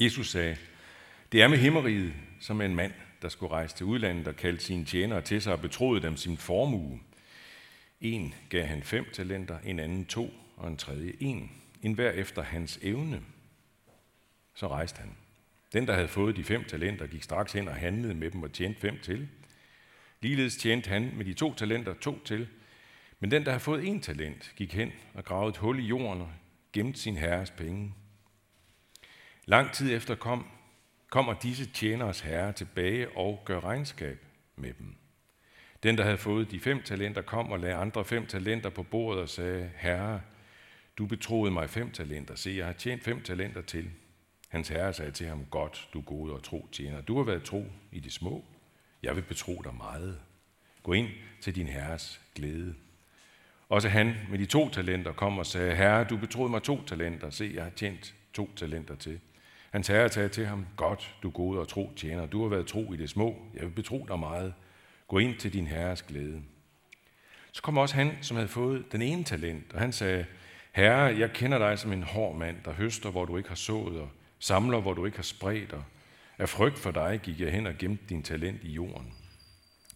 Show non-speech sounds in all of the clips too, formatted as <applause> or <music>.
Jesus sagde, det er med himmeriget som en mand, der skulle rejse til udlandet og kaldte sine tjenere til sig og betroede dem sin formue. En gav han fem talenter, en anden to, og en tredje en. En hver efter hans evne. Så rejste han. Den, der havde fået de fem talenter, gik straks hen og handlede med dem og tjente fem til. Ligeledes tjente han med de to talenter to til. Men den, der havde fået en talent, gik hen og gravede et hul i jorden og gemte sin herres penge. Lang tid efter kom, kommer disse tjeneres herre tilbage og gør regnskab med dem. Den, der havde fået de fem talenter, kom og lagde andre fem talenter på bordet og sagde, Herre, du betroede mig fem talenter. Se, jeg har tjent fem talenter til. Hans herre sagde til ham, godt, du gode og tro tjener. Du har været tro i det små. Jeg vil betro dig meget. Gå ind til din herres glæde. Også han med de to talenter kom og sagde, Herre, du betroede mig to talenter. Se, jeg har tjent to talenter til. Hans herre sagde til ham, godt, du gode og tro tjener. Du har været tro i det små. Jeg vil betro dig meget. Gå ind til din herres glæde. Så kom også han, som havde fået den ene talent, og han sagde, Herre, jeg kender dig som en hård mand, der høster, hvor du ikke har sået, og samler, hvor du ikke har spredt, og af frygt for dig gik jeg hen og gemte din talent i jorden.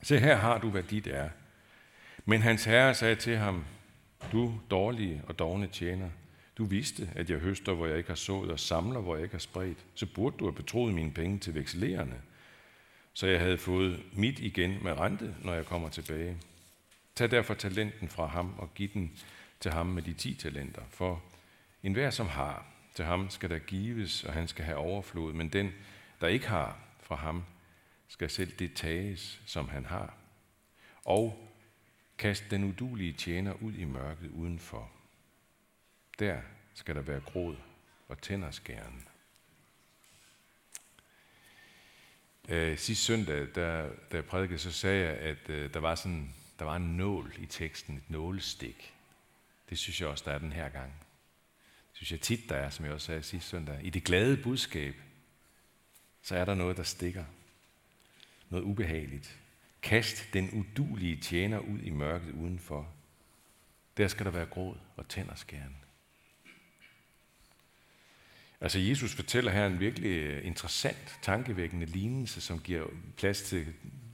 Se, her har du, hvad dit er. Men hans herre sagde til ham, du dårlige og dogne tjener, du vidste, at jeg høster, hvor jeg ikke har sået, og samler, hvor jeg ikke har spredt. Så burde du have betroet mine penge til vekselerende, så jeg havde fået mit igen med rente, når jeg kommer tilbage. Tag derfor talenten fra ham og giv den til ham med de ti talenter, for enhver som har, til ham skal der gives, og han skal have overflod, men den, der ikke har fra ham, skal selv det tages, som han har. Og kast den udulige tjener ud i mørket udenfor. Der skal der være gråd og tænderskæren. Øh, sidste søndag, der, da jeg prædikede, så sagde jeg, at øh, der, var sådan, der var en nål i teksten, et nålestik. Det synes jeg også, der er den her gang. Det synes jeg tit, der er, som jeg også sagde sidste søndag. I det glade budskab, så er der noget, der stikker. Noget ubehageligt. Kast den udulige tjener ud i mørket udenfor. Der skal der være gråd og tænderskæren. Altså Jesus fortæller her en virkelig øh, interessant, tankevækkende lignelse, som giver plads til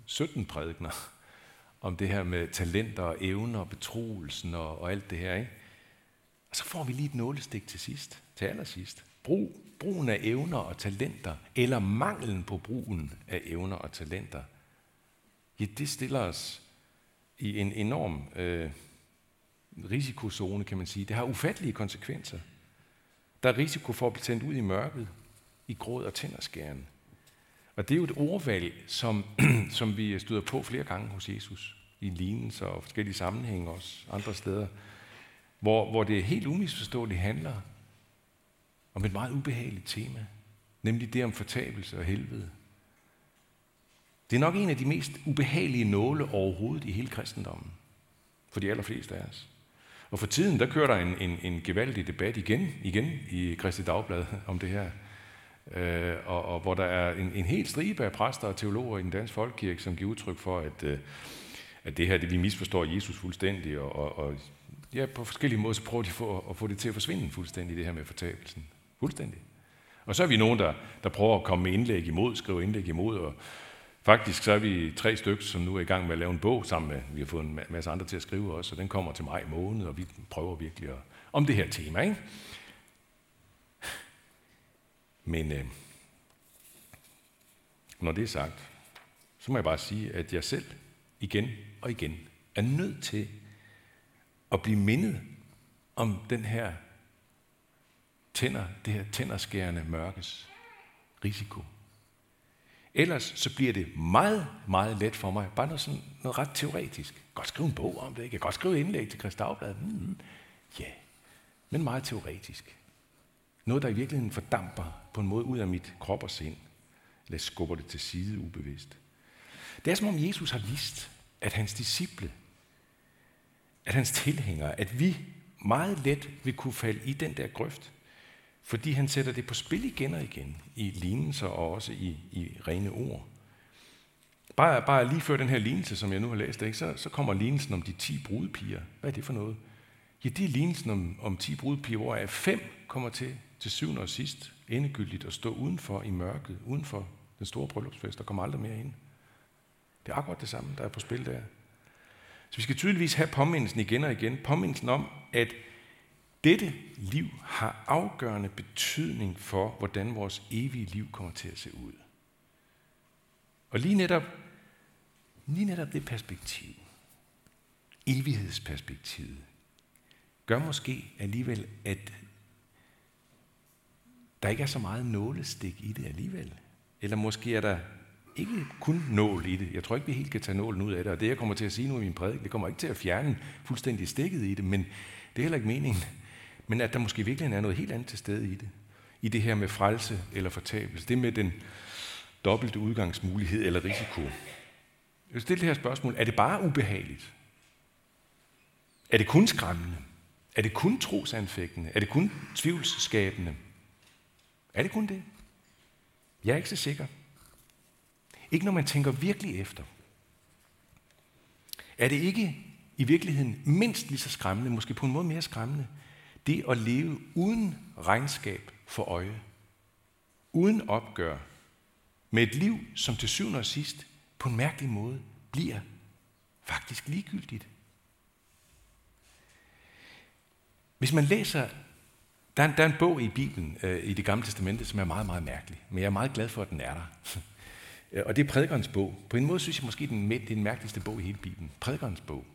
17 prædikner <laughs> om det her med talenter og evner og betroelsen og, og alt det her. Ikke? Og så får vi lige et nålestik til sidst, til allersidst. Brug, brugen af evner og talenter, eller manglen på brugen af evner og talenter, ja, det stiller os i en enorm øh, risikozone, kan man sige. Det har ufattelige konsekvenser. Der er risiko for at blive sendt ud i mørket, i gråd og tænderskæren. Og det er jo et ordvalg, som, <clears throat> som vi støder på flere gange hos Jesus, i lignelser og forskellige sammenhænge også, andre steder, hvor, hvor det helt umisforståeligt handler om et meget ubehageligt tema, nemlig det om fortabelse og helvede. Det er nok en af de mest ubehagelige nåle overhovedet i hele kristendommen, for de allerfleste af os. Og for tiden, der kører der en, en, en gevaldig debat igen, igen i Kristi Dagblad om det her. Øh, og, og hvor der er en, en hel stribe af præster og teologer i den danske folkekirke, som giver udtryk for, at, øh, at det her, det vi misforstår Jesus fuldstændig, og, og, og ja, på forskellige måder, så prøver de for, at få det til at forsvinde fuldstændig, det her med fortabelsen. Fuldstændig. Og så er vi nogen, der, der prøver at komme med indlæg imod, skrive indlæg imod, og, Faktisk så er vi tre stykker, som nu er i gang med at lave en bog sammen med, vi har fået en masse andre til at skrive også, og den kommer til maj måned, og vi prøver virkelig at, om det her tema. Ikke? Men øh, når det er sagt, så må jeg bare sige, at jeg selv igen og igen er nødt til at blive mindet om den her tænder, det her tænderskærende mørkes risiko. Ellers så bliver det meget, meget let for mig. Bare noget, sådan, noget ret teoretisk. Jeg kan godt skrive en bog om det. Jeg kan godt skrive indlæg til Christafblad. Mm, mm-hmm. ja, yeah. men meget teoretisk. Noget, der i virkeligheden fordamper på en måde ud af mit krop og sind. Eller skubber det til side ubevidst. Det er som om Jesus har vist, at hans disciple, at hans tilhængere, at vi meget let vil kunne falde i den der grøft, fordi han sætter det på spil igen og igen i lignelser og også i, i rene ord. Bare, bare lige før den her lignelse, som jeg nu har læst, ikke, så, så kommer lignelsen om de ti brudepiger. Hvad er det for noget? Ja, det er lignelsen om, om ti brudepiger, hvor fem kommer til til syvende og sidst endegyldigt at stå udenfor i mørket, udenfor den store bryllupsfest, og kommer aldrig mere ind. Det er akkurat det samme, der er på spil der. Så vi skal tydeligvis have påmindelsen igen og igen. Påmindelsen om, at dette liv har afgørende betydning for, hvordan vores evige liv kommer til at se ud. Og lige netop, lige netop det perspektiv, evighedsperspektivet, gør måske alligevel, at der ikke er så meget nålestik i det alligevel. Eller måske er der ikke kun nål i det. Jeg tror ikke, vi helt kan tage nålen ud af det. Og det, jeg kommer til at sige nu i min prædik, det kommer ikke til at fjerne fuldstændig stikket i det, men det er heller ikke meningen. Men at der måske virkelig er noget helt andet til stede i det. I det her med frelse eller fortabelse. Det med den dobbelte udgangsmulighed eller risiko. Jeg vil stille det her spørgsmål. Er det bare ubehageligt? Er det kun skræmmende? Er det kun trosanfægtende? Er det kun tvivlsskabende? Er det kun det? Jeg er ikke så sikker. Ikke når man tænker virkelig efter. Er det ikke i virkeligheden mindst lige så skræmmende, måske på en måde mere skræmmende, det at leve uden regnskab for øje, uden opgør, med et liv, som til syvende og sidst på en mærkelig måde bliver faktisk ligegyldigt. Hvis man læser, der er en, der er en bog i Bibelen, øh, i det gamle testamente, som er meget, meget mærkelig, men jeg er meget glad for, at den er der. <laughs> og det er prædikernes bog. På en måde synes jeg måske, den, det er den mærkeligste bog i hele Bibelen. Prædikernes bog.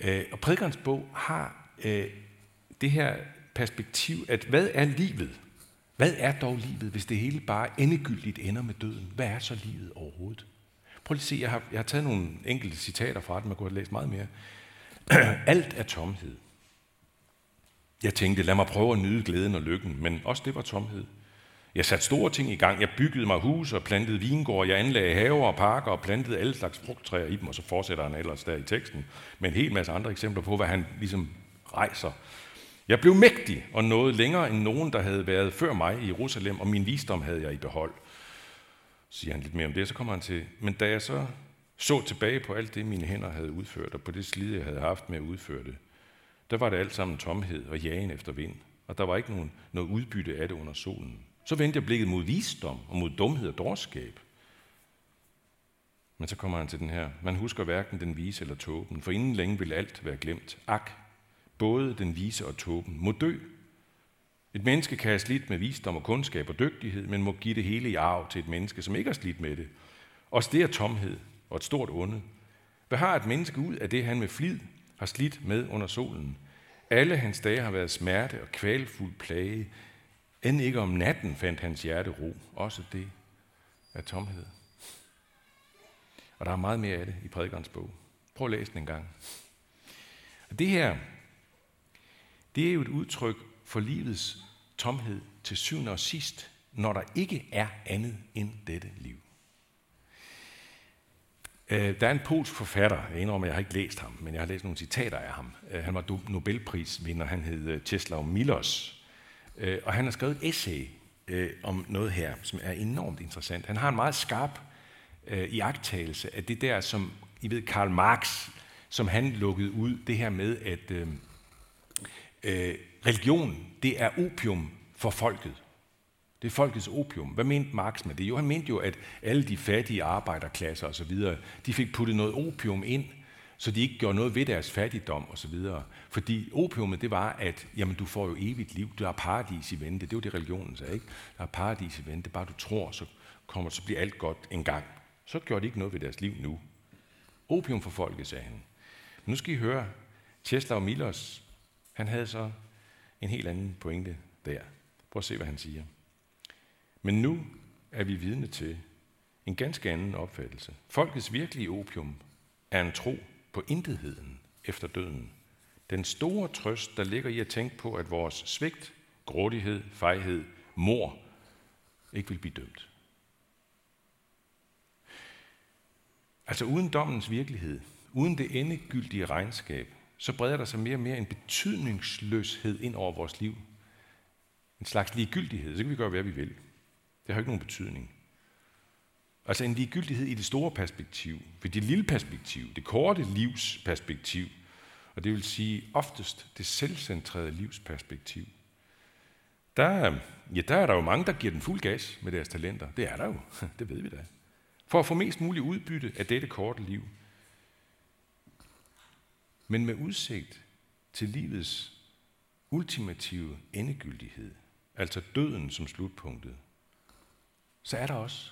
Øh, og prædikernes bog har øh, det her perspektiv, at hvad er livet? Hvad er dog livet, hvis det hele bare endegyldigt ender med døden? Hvad er så livet overhovedet? Prøv lige at se, jeg har, jeg har taget nogle enkelte citater fra den, man kunne have læst meget mere. <clears throat> Alt er tomhed. Jeg tænkte, lad mig prøve at nyde glæden og lykken, men også det var tomhed. Jeg satte store ting i gang. Jeg byggede mig hus og plantede vingård. Jeg anlagde haver og parker og plantede alle slags frugttræer i dem, og så fortsætter han ellers der i teksten med en hel masse andre eksempler på, hvad han ligesom rejser jeg blev mægtig og nåede længere end nogen, der havde været før mig i Jerusalem, og min visdom havde jeg i behold. Så siger han lidt mere om det, så kommer han til, men da jeg så så tilbage på alt det, mine hænder havde udført, og på det slid, jeg havde haft med at udføre det, der var det alt sammen tomhed og jagen efter vind, og der var ikke nogen, noget udbytte af det under solen. Så vendte jeg blikket mod visdom og mod dumhed og dårskab. Men så kommer han til den her. Man husker hverken den vise eller tåben, for inden længe vil alt være glemt. Ak, både den vise og tåben, må dø. Et menneske kan have slidt med visdom og kundskab og dygtighed, men må give det hele i arv til et menneske, som ikke har slidt med det. Også det er tomhed og et stort onde. Hvad har et menneske ud af det, han med flid har slidt med under solen? Alle hans dage har været smerte og kvalfuld plage. End ikke om natten fandt hans hjerte ro. Også det er tomhed. Og der er meget mere af det i prædikernes bog. Prøv at læse den en gang. Og det her, det er jo et udtryk for livets tomhed til syvende og sidst, når der ikke er andet end dette liv. Øh, der er en polsk forfatter, jeg indrømmer, jeg har ikke læst ham, men jeg har læst nogle citater af ham. Øh, han var Nobelprisvinder, han hed øh, Czeslaw Milos. Og han har skrevet et essay om noget her, som er enormt interessant. Han har en meget skarp iagttagelse af det der, som I ved, Karl Marx, som han lukkede ud, det her med, at øh, religion, det er opium for folket. Det er folkets opium. Hvad mente Marx med det? Jo, han mente jo, at alle de fattige arbejderklasser osv., de fik puttet noget opium ind, så de ikke gjorde noget ved deres fattigdom osv. Fordi opiumet, det var, at jamen, du får jo evigt liv, du har paradis i vente. Det var det, religionen sagde, ikke? Der er paradis i vente. Bare du tror, så, kommer, så bliver alt godt en gang. Så gjorde de ikke noget ved deres liv nu. Opium for folket, sagde han. Men nu skal I høre, Czeslaw Milos, han havde så en helt anden pointe der. Prøv at se, hvad han siger. Men nu er vi vidne til en ganske anden opfattelse. Folkets virkelige opium er en tro på intetheden efter døden. Den store trøst, der ligger i at tænke på, at vores svigt, grådighed, fejhed, mor ikke vil blive dømt. Altså uden dommens virkelighed, uden det endegyldige regnskab, så breder der sig mere og mere en betydningsløshed ind over vores liv. En slags ligegyldighed. Så kan vi gøre, hvad vi vil. Det har ikke nogen betydning. Altså en ligegyldighed i det store perspektiv, ved det lille perspektiv, det korte livs perspektiv, og det vil sige oftest det selvcentrerede livsperspektiv. der, ja, der er der jo mange, der giver den fuld gas med deres talenter. Det er der jo, <laughs> det ved vi da. For at få mest muligt udbytte af dette korte liv. Men med udsigt til livets ultimative endegyldighed, altså døden som slutpunktet, så er der også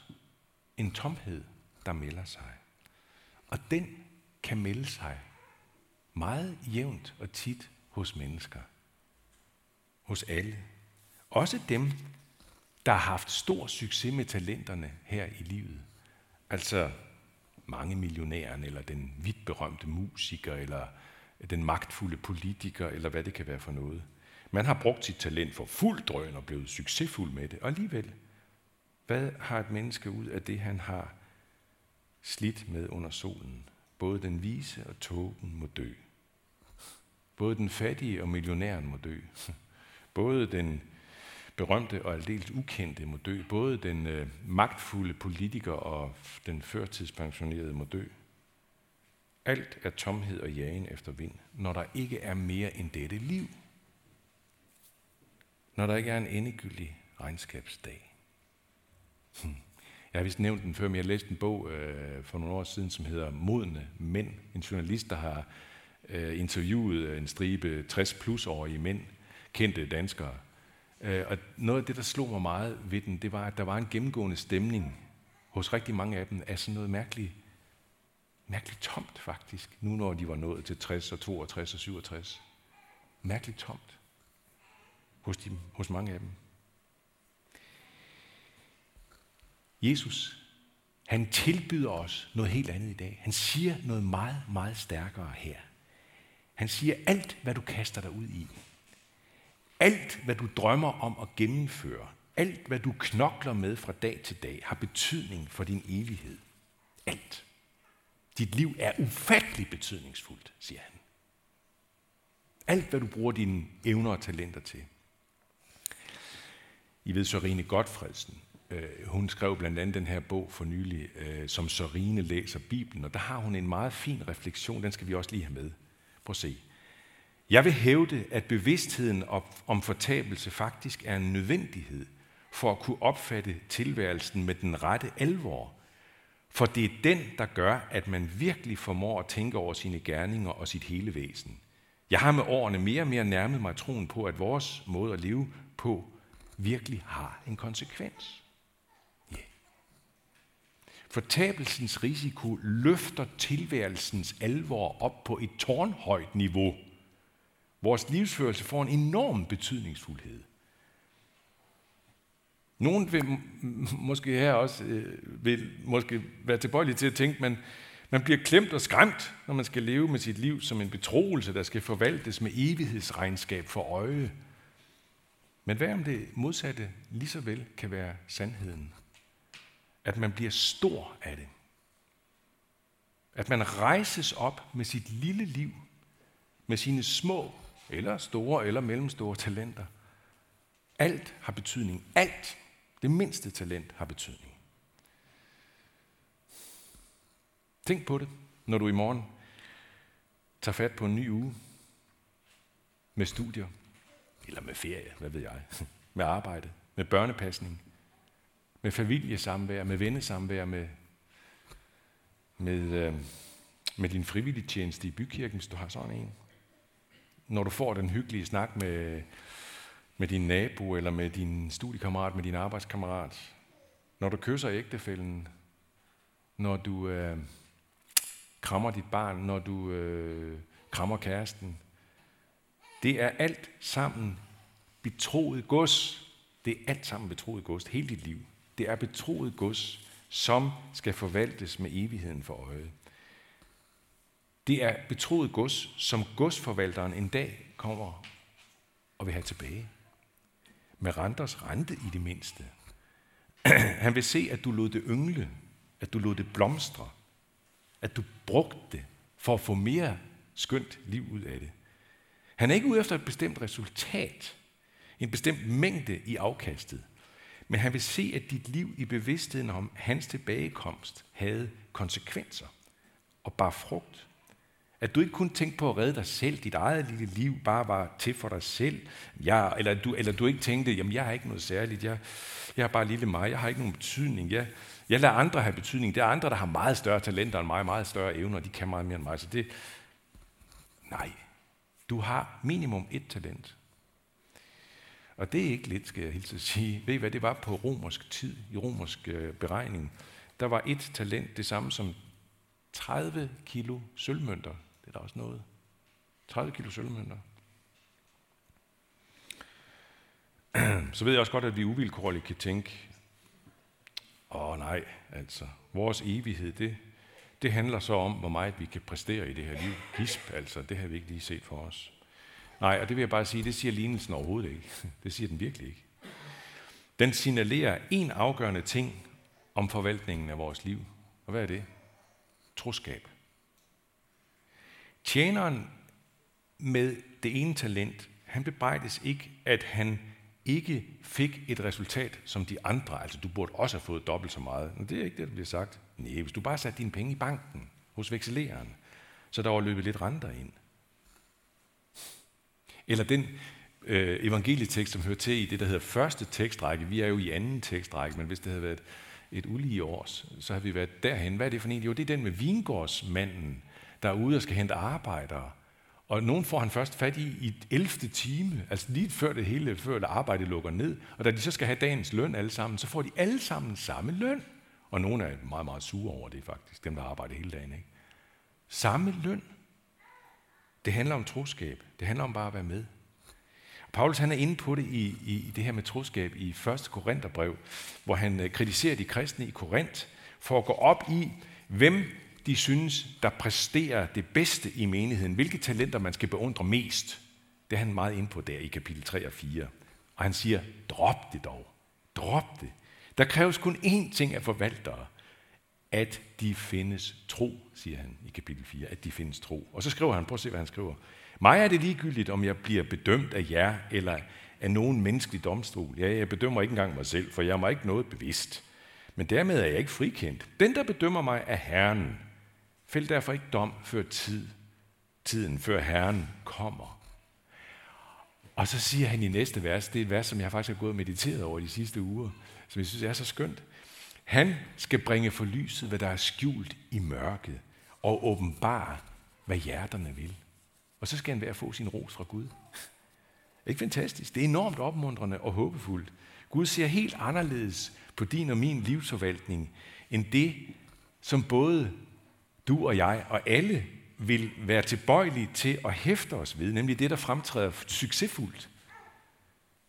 en tomhed, der melder sig. Og den kan melde sig meget jævnt og tit hos mennesker. Hos alle. Også dem, der har haft stor succes med talenterne her i livet. Altså mange millionæren, eller den vidt berømte musiker, eller den magtfulde politiker, eller hvad det kan være for noget. Man har brugt sit talent for fuld drøn og blevet succesfuld med det. Og alligevel, hvad har et menneske ud af det, han har slidt med under solen? Både den vise og tåben må dø. Både den fattige og millionæren må dø. <laughs> Både den berømte og aldeles ukendte må dø. Både den øh, magtfulde politiker og den førtidspensionerede må dø. Alt er tomhed og jagen efter vind, når der ikke er mere end dette liv. Når der ikke er en endegyldig regnskabsdag. Hmm. Jeg har vist nævnt den før, men jeg læste en bog øh, for nogle år siden, som hedder Modne Mænd. En journalist, der har øh, interviewet en stribe 60-plus-årige mænd, kendte danskere. Øh, og noget af det, der slog mig meget ved den, det var, at der var en gennemgående stemning hos rigtig mange af dem af sådan noget mærkeligt, mærkeligt tomt faktisk, nu når de var nået til 60 og 62 og 67. Mærkeligt tomt hos, de, hos mange af dem. Jesus, han tilbyder os noget helt andet i dag. Han siger noget meget, meget stærkere her. Han siger, alt hvad du kaster dig ud i, alt hvad du drømmer om at gennemføre, alt hvad du knokler med fra dag til dag, har betydning for din evighed. Alt. Dit liv er ufattelig betydningsfuldt, siger han. Alt, hvad du bruger dine evner og talenter til. I ved Sørine Godfredsen, øh, hun skrev blandt andet den her bog for nylig, øh, som Sørine læser Bibelen, og der har hun en meget fin refleksion, den skal vi også lige have med. Prøv at se. Jeg vil hævde, at bevidstheden om fortabelse faktisk er en nødvendighed for at kunne opfatte tilværelsen med den rette alvor. For det er den, der gør, at man virkelig formår at tænke over sine gerninger og sit hele væsen. Jeg har med årene mere og mere nærmet mig troen på, at vores måde at leve på virkelig har en konsekvens. Yeah. Fortabelsens risiko løfter tilværelsens alvor op på et tårnhøjt niveau. Vores livsførelse får en enorm betydningsfuldhed. Nogen vil måske her også øh, vil måske være tilbøjelige til at tænke, men man bliver klemt og skræmt, når man skal leve med sit liv som en betroelse, der skal forvaltes med evighedsregnskab for øje. Men hvad om det modsatte lige så vel kan være sandheden? At man bliver stor af det. At man rejses op med sit lille liv, med sine små eller store eller mellemstore talenter. Alt har betydning. Alt. Det mindste talent har betydning. Tænk på det, når du i morgen tager fat på en ny uge med studier, eller med ferie, hvad ved jeg, <laughs> med arbejde, med børnepasning, med familiesamvær, med vennesamvær, med, med, øh, med din frivillige tjeneste i bykirken, hvis du har sådan en. Når du får den hyggelige snak med, med din nabo, eller med din studiekammerat, med din arbejdskammerat. Når du kysser ægtefælden, når du øh, krammer dit barn, når du øh, krammer kæresten, det er alt sammen betroet gods. Det er alt sammen betroet gods, hele dit liv. Det er betroet gods, som skal forvaltes med evigheden for øje. Det er betroet gods, som godsforvalteren en dag kommer og vil have tilbage. Med renters rente i det mindste. <clears throat> Han vil se, at du lod det yngle, at du lod det blomstre, at du brugte det for at få mere skønt liv ud af det. Han er ikke ude efter et bestemt resultat, en bestemt mængde i afkastet, men han vil se, at dit liv i bevidstheden om hans tilbagekomst havde konsekvenser og bar frugt. At du ikke kun tænkte på at redde dig selv, dit eget lille liv bare var til for dig selv. Ja, eller, du, eller du ikke tænkte, jamen jeg har ikke noget særligt, jeg, jeg er bare lille mig, jeg har ikke nogen betydning. Jeg, jeg lader andre have betydning. Det er andre, der har meget større talenter end mig, meget større evner, de kan meget mere end mig. Så det, nej, du har minimum et talent. Og det er ikke lidt, skal jeg hilse at sige. Ved I hvad det var på romersk tid, i romersk øh, beregning? Der var et talent det samme som 30 kilo sølvmønter. Det er da også noget. 30 kilo sølvmønter. <clears throat> Så ved jeg også godt, at vi uvilkårligt kan tænke, åh nej, altså, vores evighed, det, det handler så om, hvor meget vi kan præstere i det her liv. Gisp, altså, det har vi ikke lige set for os. Nej, og det vil jeg bare sige, det siger lignelsen overhovedet ikke. <laughs> Det siger den virkelig ikke. Den signalerer en afgørende ting om forvaltningen af vores liv. Og hvad er det? Troskab. Tjeneren med det ene talent, han bebrejdes ikke, at han ikke fik et resultat som de andre. Altså, du burde også have fået dobbelt så meget. Men det er ikke det, der bliver sagt. Nej, hvis du bare satte dine penge i banken hos vekseleren, så der var løbet lidt renter ind. Eller den øh, evangelietekst, som hører til i det, der hedder første tekstrække. Vi er jo i anden tekstrække, men hvis det havde været et ulige års, så har vi været derhen. Hvad er det for en? Jo, det er den med vingårdsmanden, der er ude og skal hente arbejdere. Og nogen får han først fat i i 11. time, altså lige før det hele, før det arbejde lukker ned. Og da de så skal have dagens løn alle sammen, så får de alle sammen samme løn. Og nogle er meget, meget sure over det faktisk, dem der arbejder hele dagen. Ikke? Samme løn. Det handler om troskab. Det handler om bare at være med. Paulus han er inde på det i, i, i det her med troskab i 1. Korintherbrev, hvor han øh, kritiserer de kristne i Korinth for at gå op i, hvem de synes, der præsterer det bedste i menigheden, hvilke talenter man skal beundre mest. Det er han meget inde på der i kapitel 3 og 4. Og han siger, drop det dog. Drop det. Der kræves kun én ting af forvaltere, at de findes tro, siger han i kapitel 4, at de findes tro. Og så skriver han, prøv at se, hvad han skriver. Mig er det ligegyldigt, om jeg bliver bedømt af jer eller af nogen menneskelig domstol. Ja, jeg bedømmer ikke engang mig selv, for jeg er mig ikke noget bevidst. Men dermed er jeg ikke frikendt. Den, der bedømmer mig, er Herren. Fæld derfor ikke dom før tid, tiden, før Herren kommer. Og så siger han i næste vers, det er et vers, som jeg faktisk har gået og mediteret over de sidste uger, som jeg synes er så skønt. Han skal bringe for lyset, hvad der er skjult i mørket, og åbenbare, hvad hjerterne vil. Og så skal han være at få sin ros fra Gud. Ikke fantastisk? Det er enormt opmuntrende og håbefuldt. Gud ser helt anderledes på din og min livsforvaltning, end det, som både du og jeg og alle vil være tilbøjelige til at hæfte os ved, nemlig det, der fremtræder succesfuldt.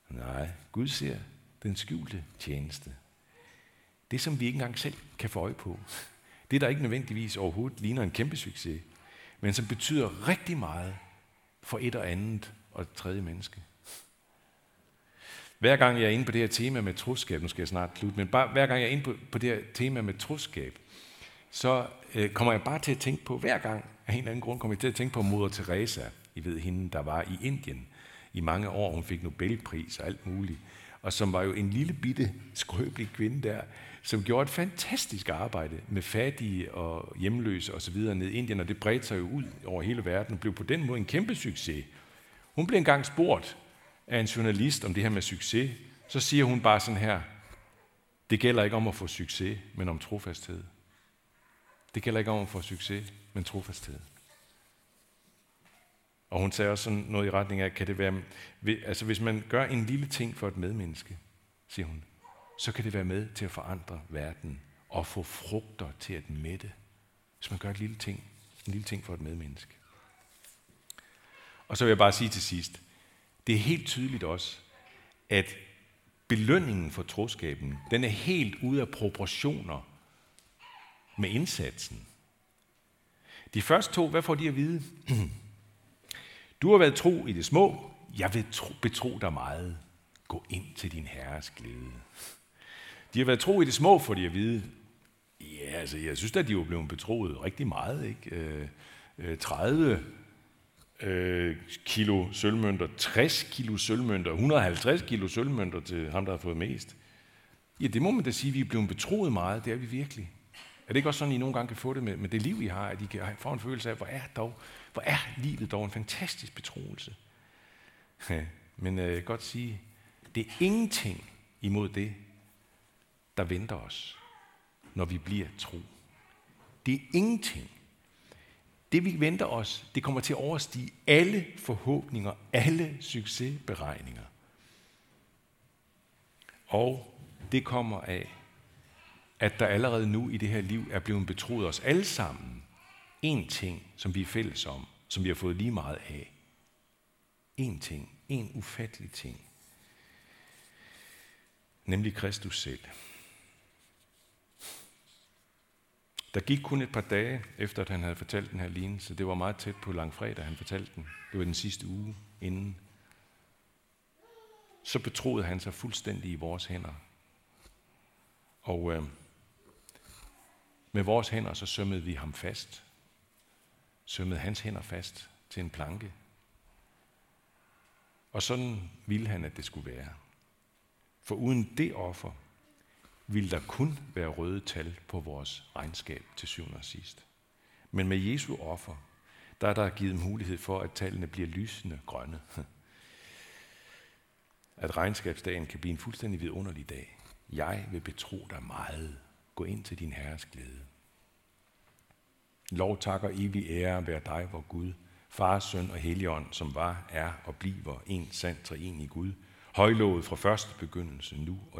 Nej, Gud ser den skjulte tjeneste. Det, som vi ikke engang selv kan få øje på. Det, der ikke nødvendigvis overhovedet ligner en kæmpe succes, men som betyder rigtig meget for et og andet og et tredje menneske. Hver gang jeg er inde på det her tema med troskab, nu skal jeg snart slutte, men bare hver gang jeg er inde på, på det her tema med troskab, så øh, kommer jeg bare til at tænke på, hver gang af en eller anden grund kommer jeg til at tænke på moder Teresa, I ved hende, der var i Indien i mange år, hun fik Nobelpris og alt muligt, og som var jo en lille bitte skrøbelig kvinde der, som gjorde et fantastisk arbejde med fattige og hjemløse osv. ned i Indien, og det bredte sig jo ud over hele verden og blev på den måde en kæmpe succes. Hun blev engang spurgt af en journalist om det her med succes, så siger hun bare sådan her, det gælder ikke om at få succes, men om trofasthed. Det gælder ikke om at få succes, men trofasthed. Og hun sagde også sådan noget i retning af, kan det være, altså hvis man gør en lille ting for et medmenneske, siger hun, så kan det være med til at forandre verden og få frugter til at mætte. Hvis man gør et lille ting, en lille ting for et medmenneske. Og så vil jeg bare sige til sidst, det er helt tydeligt også, at belønningen for troskaben, den er helt ude af proportioner med indsatsen. De første to, hvad får de at vide? <clears throat> Du har været tro i det små, jeg vil tro, betro dig meget. Gå ind til din herres glæde. De har været tro i det små, får de at vide. Ja, altså, jeg synes at de var blevet betroet rigtig meget. Ikke? Øh, øh 30 øh, kilo sølvmønter, 60 kilo sølvmønter, 150 kilo sølvmønter til ham, der har fået mest. Ja, det må man da sige, vi er blevet betroet meget. Det er vi virkelig. Er det ikke også sådan, I nogle gange kan få det med, med det liv, I har, at I kan få en følelse af, hvor er, dog, hvor er livet dog en fantastisk betroelse? Men øh, jeg kan godt sige, det er ingenting imod det, der venter os, når vi bliver tro. Det er ingenting. Det vi venter os, det kommer til at overstige alle forhåbninger, alle succesberegninger. Og det kommer af, at der allerede nu i det her liv er blevet betroet os alle sammen en ting, som vi er fælles om, som vi har fået lige meget af. En ting, en ufattelig ting. Nemlig Kristus selv. Der gik kun et par dage efter, at han havde fortalt den her lignelse. Det var meget tæt på langfredag, han fortalte den. Det var den sidste uge inden. Så betroede han sig fuldstændig i vores hænder. Og øh, med vores hænder, så sømmede vi ham fast. Sømmede hans hænder fast til en planke. Og sådan ville han, at det skulle være. For uden det offer, ville der kun være røde tal på vores regnskab til syvende og sidst. Men med Jesu offer, der er der givet mulighed for, at tallene bliver lysende grønne. <laughs> At regnskabsdagen kan blive en fuldstændig vidunderlig dag. Jeg vil betro dig meget. Gå ind til din herres glæde. Lov takker evig ære være dig, vor Gud, Far, Søn og Helligånd, som var, er og bliver en sand treenig Gud, højlovet fra første begyndelse, nu og